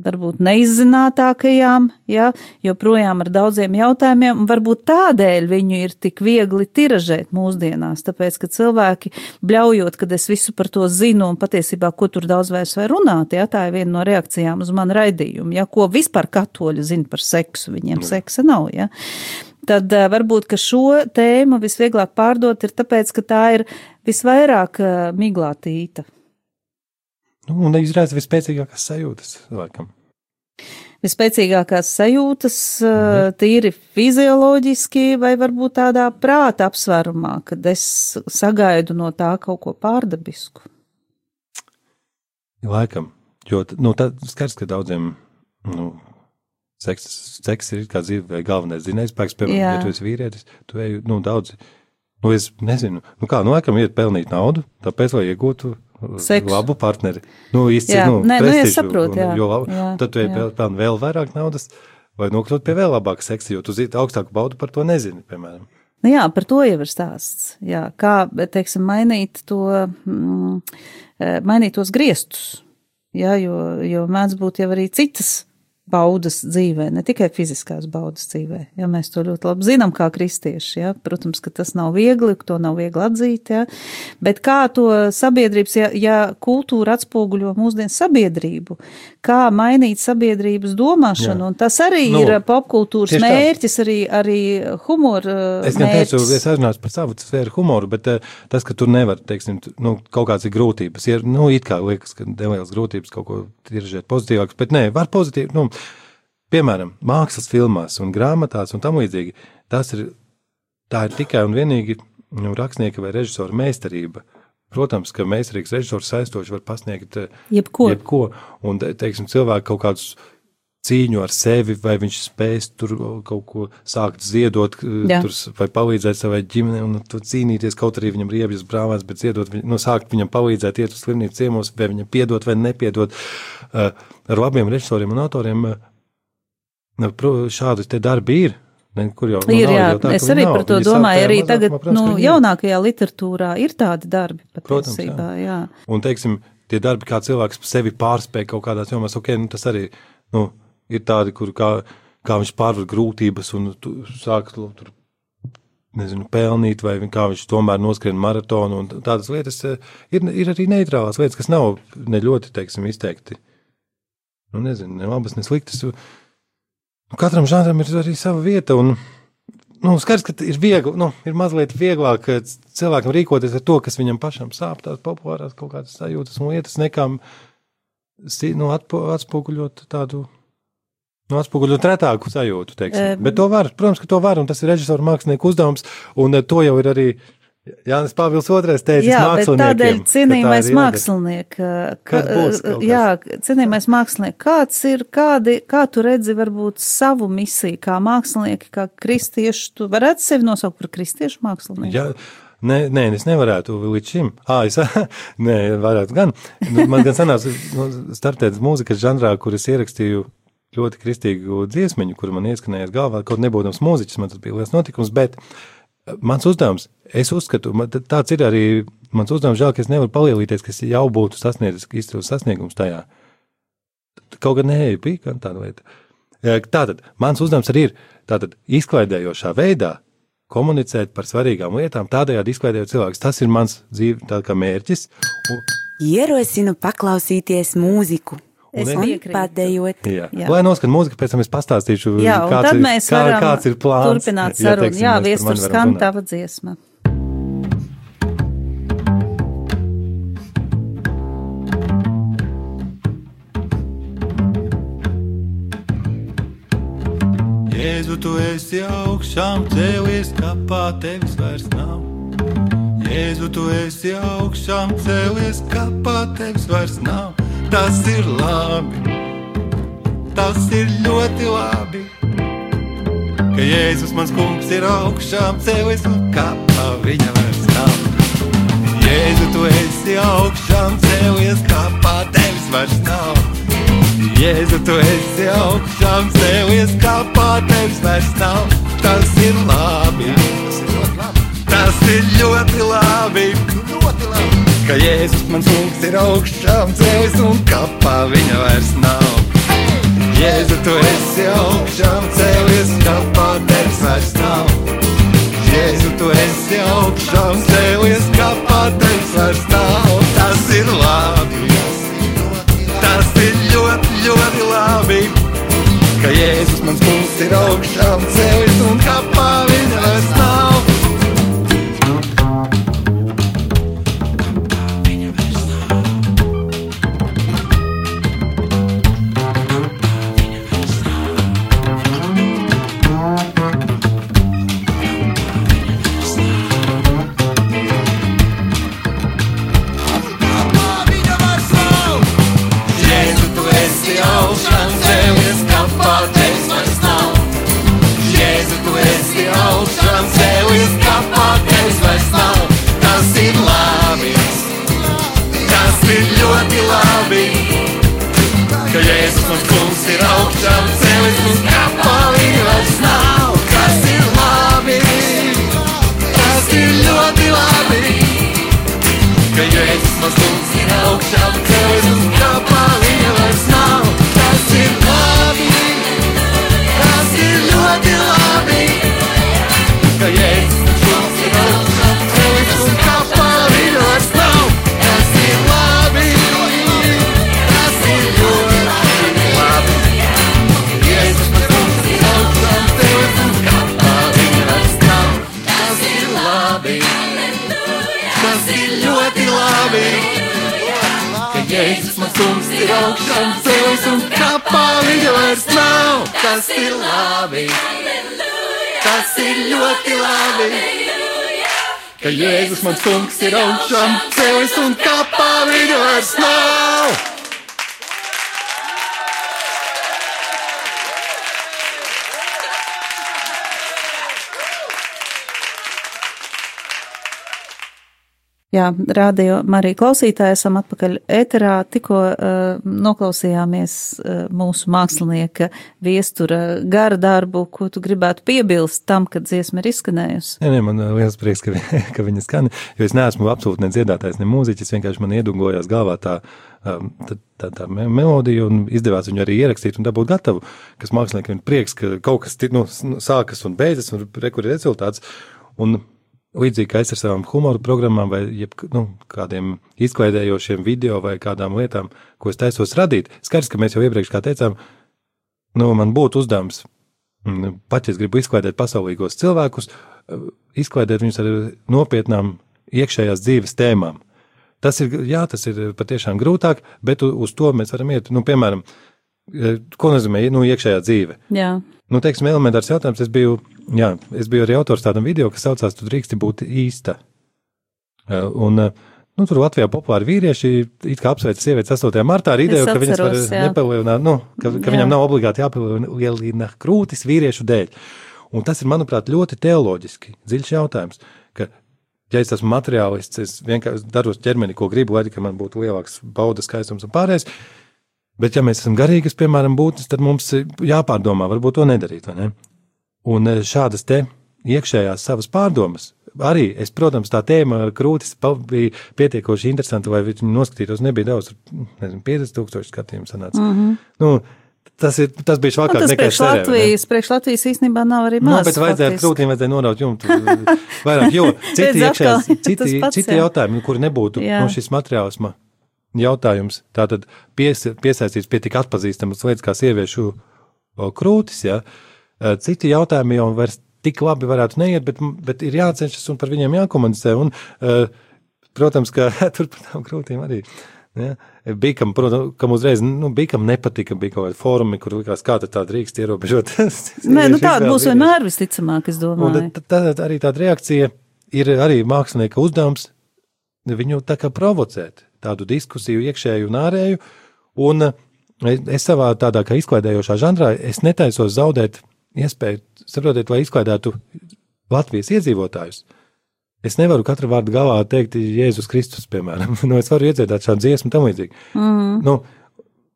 varbūt neizzinātākajām, ja, joprojām ar daudziem jautājumiem, un varbūt tādēļ viņu ir tik viegli tiražēt mūsdienās, tāpēc, ka cilvēki bļaujot, kad es visu par to zinu, un patiesībā, ko tur daudz vairs var runāt, ja, tā ir viena no reakcijām uz manu raidījumu, ja, ko vispār katoļi zina par seksu, viņiem mm. seksa nav, ja tad uh, varbūt šo tēmu visvieglāk pārdot ir tāpēc, ka tā ir visvairāk uh, miglātīta. Nu, un izraisa vispēcīgākās sajūtas cilvēkam. Vispēcīgākās sajūtas, mhm. tīri fizioloģiski, vai varbūt tādā prāta apsvērumā, kad es sagaidu no tā kaut ko pārdabisku. Laikam, jo nu, tā skaidrs, ka daudziem nu, Seks, seks ir kā dzīvē galvenais zinājspēks, piemēram, Jā. ja tu esi vīrietis, tu ej, nu, daudz, nu, es nezinu, nu, kā, nu, laikam iet pelnīt naudu, tāpēc, lai iegūtu uh, Seksu. labu partneri. Nu, īsti, Jā. nu, Nē, nu, es saprotu, un jā. Jo, lab- Jā, tad tu pelni vēl vairāk naudas, vai nokļūt pie vēl labāka seksa, jo tu zini, augstāku baudu par to nezini, piemēram. Nu jā, par to jau ir stāsts. Jā, kā, teiksim, mainīt to, mm, eh, mainīt tos griestus. Jā, jo, jo mēdz būt jau arī citas baudas dzīvē, ne tikai fiziskās baudas dzīvē. Ja mēs to ļoti labi zinām, kā kristieši. Ja? Protams, ka tas nav viegli, to nav viegli atzīt. Ja? Bet kā to sabiedrības, ja, ja kultūra atspoguļo mūsdienu sabiedrību, kā mainīt sabiedrības domāšanu, Jā. un tas arī Nu, ir popkultūras tieši tā. mērķis, arī, arī humora Es gan teicu, mērķis. es aizrunāšu par savu sfēru humoru, bet uh, tas, ka tur nevar, teiksim, nu, kaut kādas ir grūtības. Ir, nu, it kā liekas, ka nelielas grūtības kaut ko tiražēt pozitīvāks, bet nē, var pozitīvi, nu, piemēram, mākslas filmās un grāmatās un tam līdzīgi. Tas ir, tā ir tikai un vienīgi nu, rakstnieka vai režisora meistarība. Protams, ka meistarīgs režisors saistoši var pasniegt eh, Jebko. jebko. Un, te- teiksim, cilvēki kaut kādus cīņu ar sevi, vai viņš spēs tur kaut ko sākt ziedot, Jā. tur, vai palīdzēt savai ģimenei, un tur cīnīties, kaut arī viņam ir riebjas brālēns, bet ziedot, viņ- nu, sākt viņam palīdzēt, iet uz slimnīcu ciemos, vai viņam piedot vai nepiedot. Uh, ar labiem režisoriem un autoriem šādi te darbi ir. Ne, kur jau, nu, Ir, jā, jau tā, es arī nav. par to Viņi domāju. Arī tagad, protams, nu, jaunākajā literatūrā ir tādi darbi Protams, patiesībā, jā. Un, teiksim, tie darbi, kā cilvēks sevi pārspēj kaut kādās jomās, ok, nu, tas arī nu, ir tādi, kur kā, kā viņš pārvar grūtības un tu, sāk tu, tur, nezinu, pelnīt, vai kā viņš tomēr noskrien maratonu. un Tādas lietas eh, ir, ir arī neitrālās lietas, kas nav ne ļoti, teiksim, izteikti. Nu, nezinu, ne labas, ne sliktas. Nu, katram žanram ir arī sava vieta. Un, nu, skaidrs, ka ir viegli, nu, ir mazliet vieglāk eh, cilvēkam rīkoties ar to, kas viņam pašam sāp, tās populārās kaut kādas sajūtas un lietas, nekā nu, atspoguļot tādu. Nu, atspoguļot retāku sajūtu. Em. Bet to var, protams, ka to var, un tas ir režisora mākslinieku uzdevums, un eh, to jau ir arī Jānis Pāvils II teicis Jā, tādēļ tā cienījamais jādara. mākslinieks, ka, kas? jā, cienījamais mākslinieks, kāds ir, kādi, kā tu redzi varbūt savu misiju, kā mākslinieki, kā kristieši, tu varētu sevi nosaukt par kristiešu mākslinieku? Ja, nē, nē, es nevarētu līdz šim. Ah, es nē, varētu gan. Nu, Man gan sanāca nu, startēt mūzikas žanrā, kur es ierakstīju ļoti kristīgu dziesmiņu, kur man ieskanējās galvā, kaut nebūdams mūziķis, man tas bija liels notikums, bet eh, mans uzdevums, es uzskatu, man tāds ir arī mans uzdevums, žēl, ka es nevaru palielīties, ka es jau būtu sasniedzis izcils sasniegums tajā. Kaut gan nē, bija gan tāda lieta. Tātad, mans uzdevums arī ir tātad izklaidējošā veidā komunicēt par svarīgām lietām, tādējādi izklaidējot cilvēkus. Tas ir mans dzīves mērķis. Un, Ierosinu paklausīties mūziku. Es Un- piekrītu. Padējot. jā. Jā. Jā. Lai noskan mūziku, pēc tam es pastāstīšu, Jā, kāds ir, mēs kā, kāds ir plāns. turpināt sarunu. teiksim, Jā, mēs par viestur skan runāt. tava dziesma. Jēzu, tu esi augšām cēlies, kapā tevis vairs nav. Jēzu, tu esi augšām cēlies, kapā tevis vairs nav. Tas ir labi, tas ir ļoti labi. Ka Jēzus mans kungs ir augšām cēlies, un kapā viņa vairs nav. Jēzu, tu esi augšām cēlies, kapā tevis vairs nav. Jēzu, tu esi augšām cēlies, kāpā tevis vairs nav. Tas ir labi. Tas ir ļoti labi. Ļoti labi. Ka Jēzus mans kungs ir augšām cēlies un kapā viņa vairs nav. Jēzu, tu esi augšām cēlies, kapā tevis vairs nav. Jēzu, tu esi augšām cēlies, kapā tevis vairs nav. Tas ir labi. Tas ir ļoti, ļoti labi, ka Jēzus mans kungs ir augšām ceļš un kapā viņa vairs nav. Ka Jēzus mans kungs ir augšām ceļš un kapā viņa vairs nav. Jā, rādio Marija klausītāji, esam atpakaļ ēterā. Tikko uh, noklausījāmies uh, mūsu mākslinieka viestura gara darbu, ko tu gribētu piebilst tam, kad dziesma ir izskanējusi. Nē, nē, man uh, liels prieks, ka, ka viņa skan, jo es neesmu absolūti ne dziedātājs, ne mūziķis, vienkārši man iedungojās galvā tā, um, tā, tā, tā me- melodija un izdevās viņu arī ierakstīt un dabūt gatavu, kas māksliniekam ir prieks, ka kaut kas nu, nu, sākas un beidzas un rekur ir rezultāts. Un līdzīgi kā es ar savām humoru programmām vai jeb, nu, kādiem izklaidējošiem video vai kādām lietām, ko es taisos radīt, skaidrs, ka mēs jau iepriekš teicām, nu, man būtu uzdevums Mm, Pat ja es gribu izklaidēt pasaulīgos cilvēkus, eh, izklaidēt viņus ar nopietnām iekšējās dzīves tēmām. Tas ir, jā, tas ir patiešām grūtāk, bet uz to mēs varam iet. Nu, piemēram, eh, ko nozīmē nu, iekšējā dzīve? Jā, Nu, teiksim, elementārs jautājums. Es biju, jā, es biju arī autors tādam video, kas saucās Tu drīksti būt īsta. Eh, Un, eh, nu, tur Latvijā populāri vīrieši it kā apsveic sievietes 8. martā ar ideju, Es ka viņas var atceros, jā. nepalielināt, nu, ka, ka Jā. viņam nav obligāti jāpalielina krūtis vīriešu dēļ. Un tas ir, manuprāt, ļoti teoloģiski dziļš jautājums. Ka, ja es esmu materiālists, es vienkārši daros ķermeni, ko gribu, lai tikai man būtu lielāks baudas skaistums un pārējais. Bet, ja mēs esam garīgas, piemēram, būtnes, tad mums ir jāpārdomā, varbūt to nedarīt. Ne? Un eh, šādas te iekšējās savas pārdomas. Arī es, protams, tā tēma krūtis bija pietiekoši interesanta, lai viņi noskatītos. Nebija daudz, nezinu, 50 tūkstoši skatījumu sanāca. Mm -hmm. nu, tas, ir, tas bija nu, švakāk tas priekš Latvijas, priekš Latvijas īstenībā nav arī Nu, maz. bet vajadzēja krūtīm vajadzēja noraut jumtu vairāk, jo citi, iekšējās, citi, pats, citi jā. jautājumi, nu, kuri nebūtu Jā. nu, šis materiālisma jautājums, tātad pies, piesaistīts pie tik atpazīstamas lietas kā sieviešu krūtis, ja, Eh, citi jautājumi jau vairs tik labi varētu neiet, bet, bet ir jācenšas un par viņiem jākomunicē, un, eh, protams, ka tur par tām krūtīm arī. Ja? Bija, kam, protams, kam uzreiz nu, bija, kam nepatika, bija kaut kādi fórumi, kur likās, kā tad tā drīkst ierobežot. Nē, nu tāda būs vienmēr visticamāk, es Un domāju. tad, tad arī tāda reakcija ir arī mākslinieka uzdevums viņu tā kā provocēt, tādu diskusiju iekšēju un ārēju. Un eh, es, savā tādā kā izklaidējošā žanrā, es netaisos zaudēt iespēju, saprotiet, lai izklaidētu Latvijas iedzīvotājus. Es nevaru katru vārdu galā teikt Jēzus Kristus, piemēram. nu, es varu iedziedāt šādu dziesmu tam līdzīgi. Mm. Nu,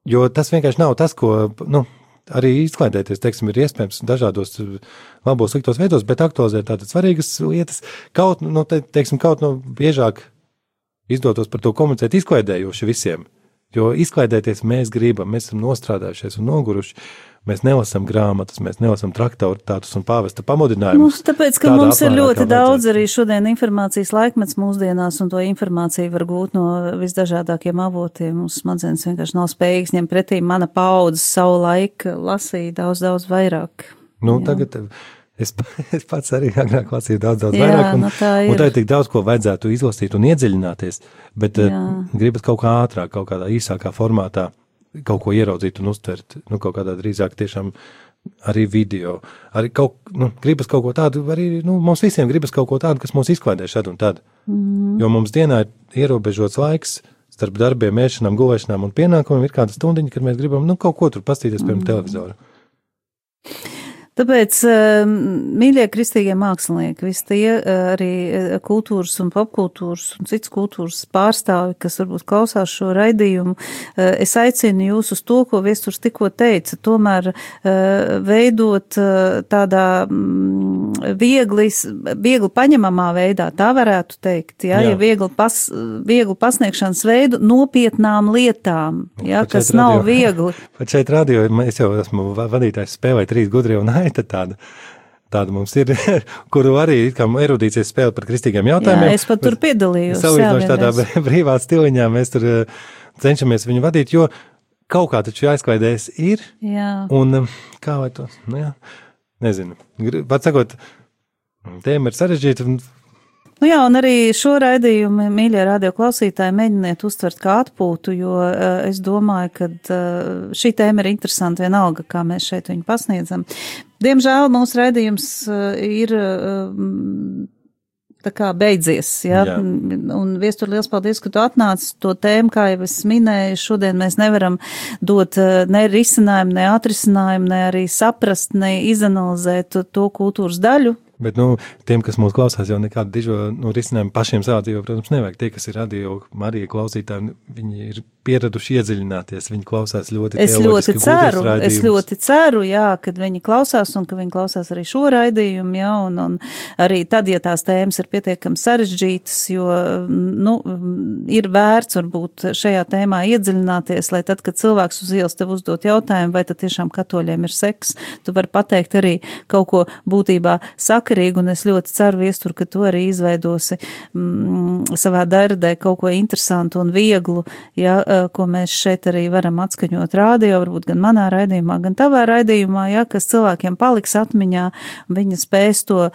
jo tas vienkārši nav tas, ko, nu, arī izklaidēties, teiksim, ir iespējams dažādos uh, labos, sliktos veidos, bet aktualizēt tādas svarīgas lietas, kaut, nu, te, teiksim, kaut no biežāk izdotos par to komunicēt izklaidējoši visiem. Jo izklaidēties mēs gribam, mēs esam nostrādājušies un noguruši. Mēs nelasām grāmatas, mēs nelasām traktatus un pāvesta Nu, pamudinājumus. tāpēc, ka mums ir ļoti daudz arī šodien informācijas laikmets mūsdienās, un to informāciju var gūt no visdažādākiem avotiem. Mums smadzenes vienkārši nav spējīgas ņemt pretī. Mana paudze savu laiku lasīja daudz, daudz vairāk. Nu, Jā. tagad es, es pats arī agrāk lasīju daudz, daudz Jā, vairāk. Un, nu tā un ir. tā ir tik daudz, ko vajadzētu izlasīt un iedziļināties. Bet Jā. uh, gribat kaut kā ātrāk, kaut kādā īsākā formātā, kaut ko ieraudzīt un uztvert. Nu, kaut kādā drīzāk tiešām arī video. Arī kaut, nu, gribas kaut ko tādu, arī nu, mums visiem gribas kaut ko tādu, kas mūs izklaidē šad un tad. Mm. Jo mums dienā ir ierobežots laiks. Starp darbiem, ēšanām, gulēšanām un pienākumiem ir kāda stundiņa, kad mēs gribam nu, kaut ko tur paskatīties, piemēram, televizoru. Tāpēc, eh, mīļie kristīgie mākslinieki, visi tie eh, arī eh, kultūras un popkultūras un cits kultūras pārstāvi, kas varbūt klausās šo raidījumu, es aicinu jūs uz to, ko viesturs tikko teica, tomēr veidot tādā viegli, viegli paņemamā veidā, tā varētu teikt, ja, Jā. ja viegli, pas, viegli pasniegšanas veidu nopietnām lietām, ja, Pat kas nav radio- viegli. Pat šeit radio, es jau esmu va- vadītājs, spēlēju trīs gudri un aita tāda. Tāda mums ir, kuru arī erudīcijas spēle par kristīgiem jautājumiem. Jā, es pat tur piedalījos. jā, Salīdzinoši tādā brīvā stiliņā mēs tur eh, cenšamies viņu vadīt, jo kaut kā taču jāizklaidēs ir, Jā. un eh, kā lai to, nu jā, nezinu. Gri- Pat sakot, tēma ir sarežģīta, un Nu jā, un arī šo raidījumu, mīļie radio klausītāji, mēģiniet uztvert kā atpūtu, jo uh, es domāju, ka uh, šī tēma ir interesanta vienalga, kā mēs šeit viņu pasniedzam. Diemžēl mūsu raidījums uh, ir. Uh, Tā kā beidzies, ja? Jā. un viestur liels paldies, ka tu atnāc to tēmu, kā jau es minēju, šodien mēs nevaram dot eh, ne risinājumu, ne atrisinājumu, ne arī saprast, ne izanalizēt to kultūras daļu, Bet, nu, tiem, kas mūs klausās, jau nekādu dižo nu, risinājumu pašiem savā dzīvē, protams, nevajag. Tie, kas ir radio, Marija klausītāji, viņi ir pieraduši iedziļināties, viņi klausās ļoti Es ļoti ceru, es ļoti ceru, jā, kad viņi klausās un ka viņi klausās arī šo raidījumu, jā, un, un arī tad, ja tās tēmas ir pietiekami sarežģītas, jo, nu, ir vērts varbūt šajā tēmā iedziļināties, lai tad, kad cilvēks uz ielas tev uzdot jautājumu, vai tad tiešām katoļiem ir seks, tu vari pateikt arī kaut ko būtībā sakarīgu, un es ļoti ceru, viestur, ka tu arī izveidosi mm, savā darbē kaut ko interesantu un vieglu, ja, eh, ko mēs šeit arī varam atskaņot rādio, varbūt gan manā raidījumā, gan tavā raidījumā, ja, kas cilvēkiem paliks atmiņā, viņa spēs to uh,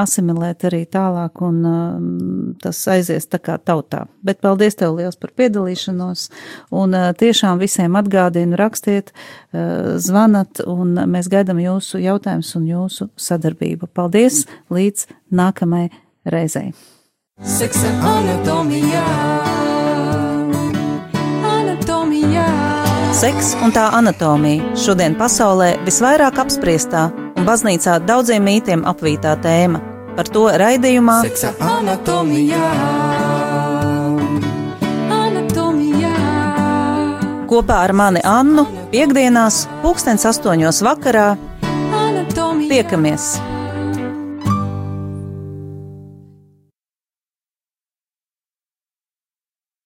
asimilēt arī tālāk, un uh, tas aizies tā kā tautā. Bet paldies tev liels par piedalīšanos, un uh, tiešām visiem atgādinu, rakstiet, uh, zvanat, un mēs gaidam jūsu jautājumus un jūsu sadarbību. Paldies, līdz nākamai reizei! Seksa anatomijā. Anatomijā. Seks un tā anatomija šodien pasaulē visvairāk apspriestā un baznīcā daudziem mītiem apvītā tēma. Par to raidījumā Seksa anatomijā. Anatomijā. kopā ar mani Annu piekdienās, pulkstens astoņos vakarā Anatomijā. tiekamies!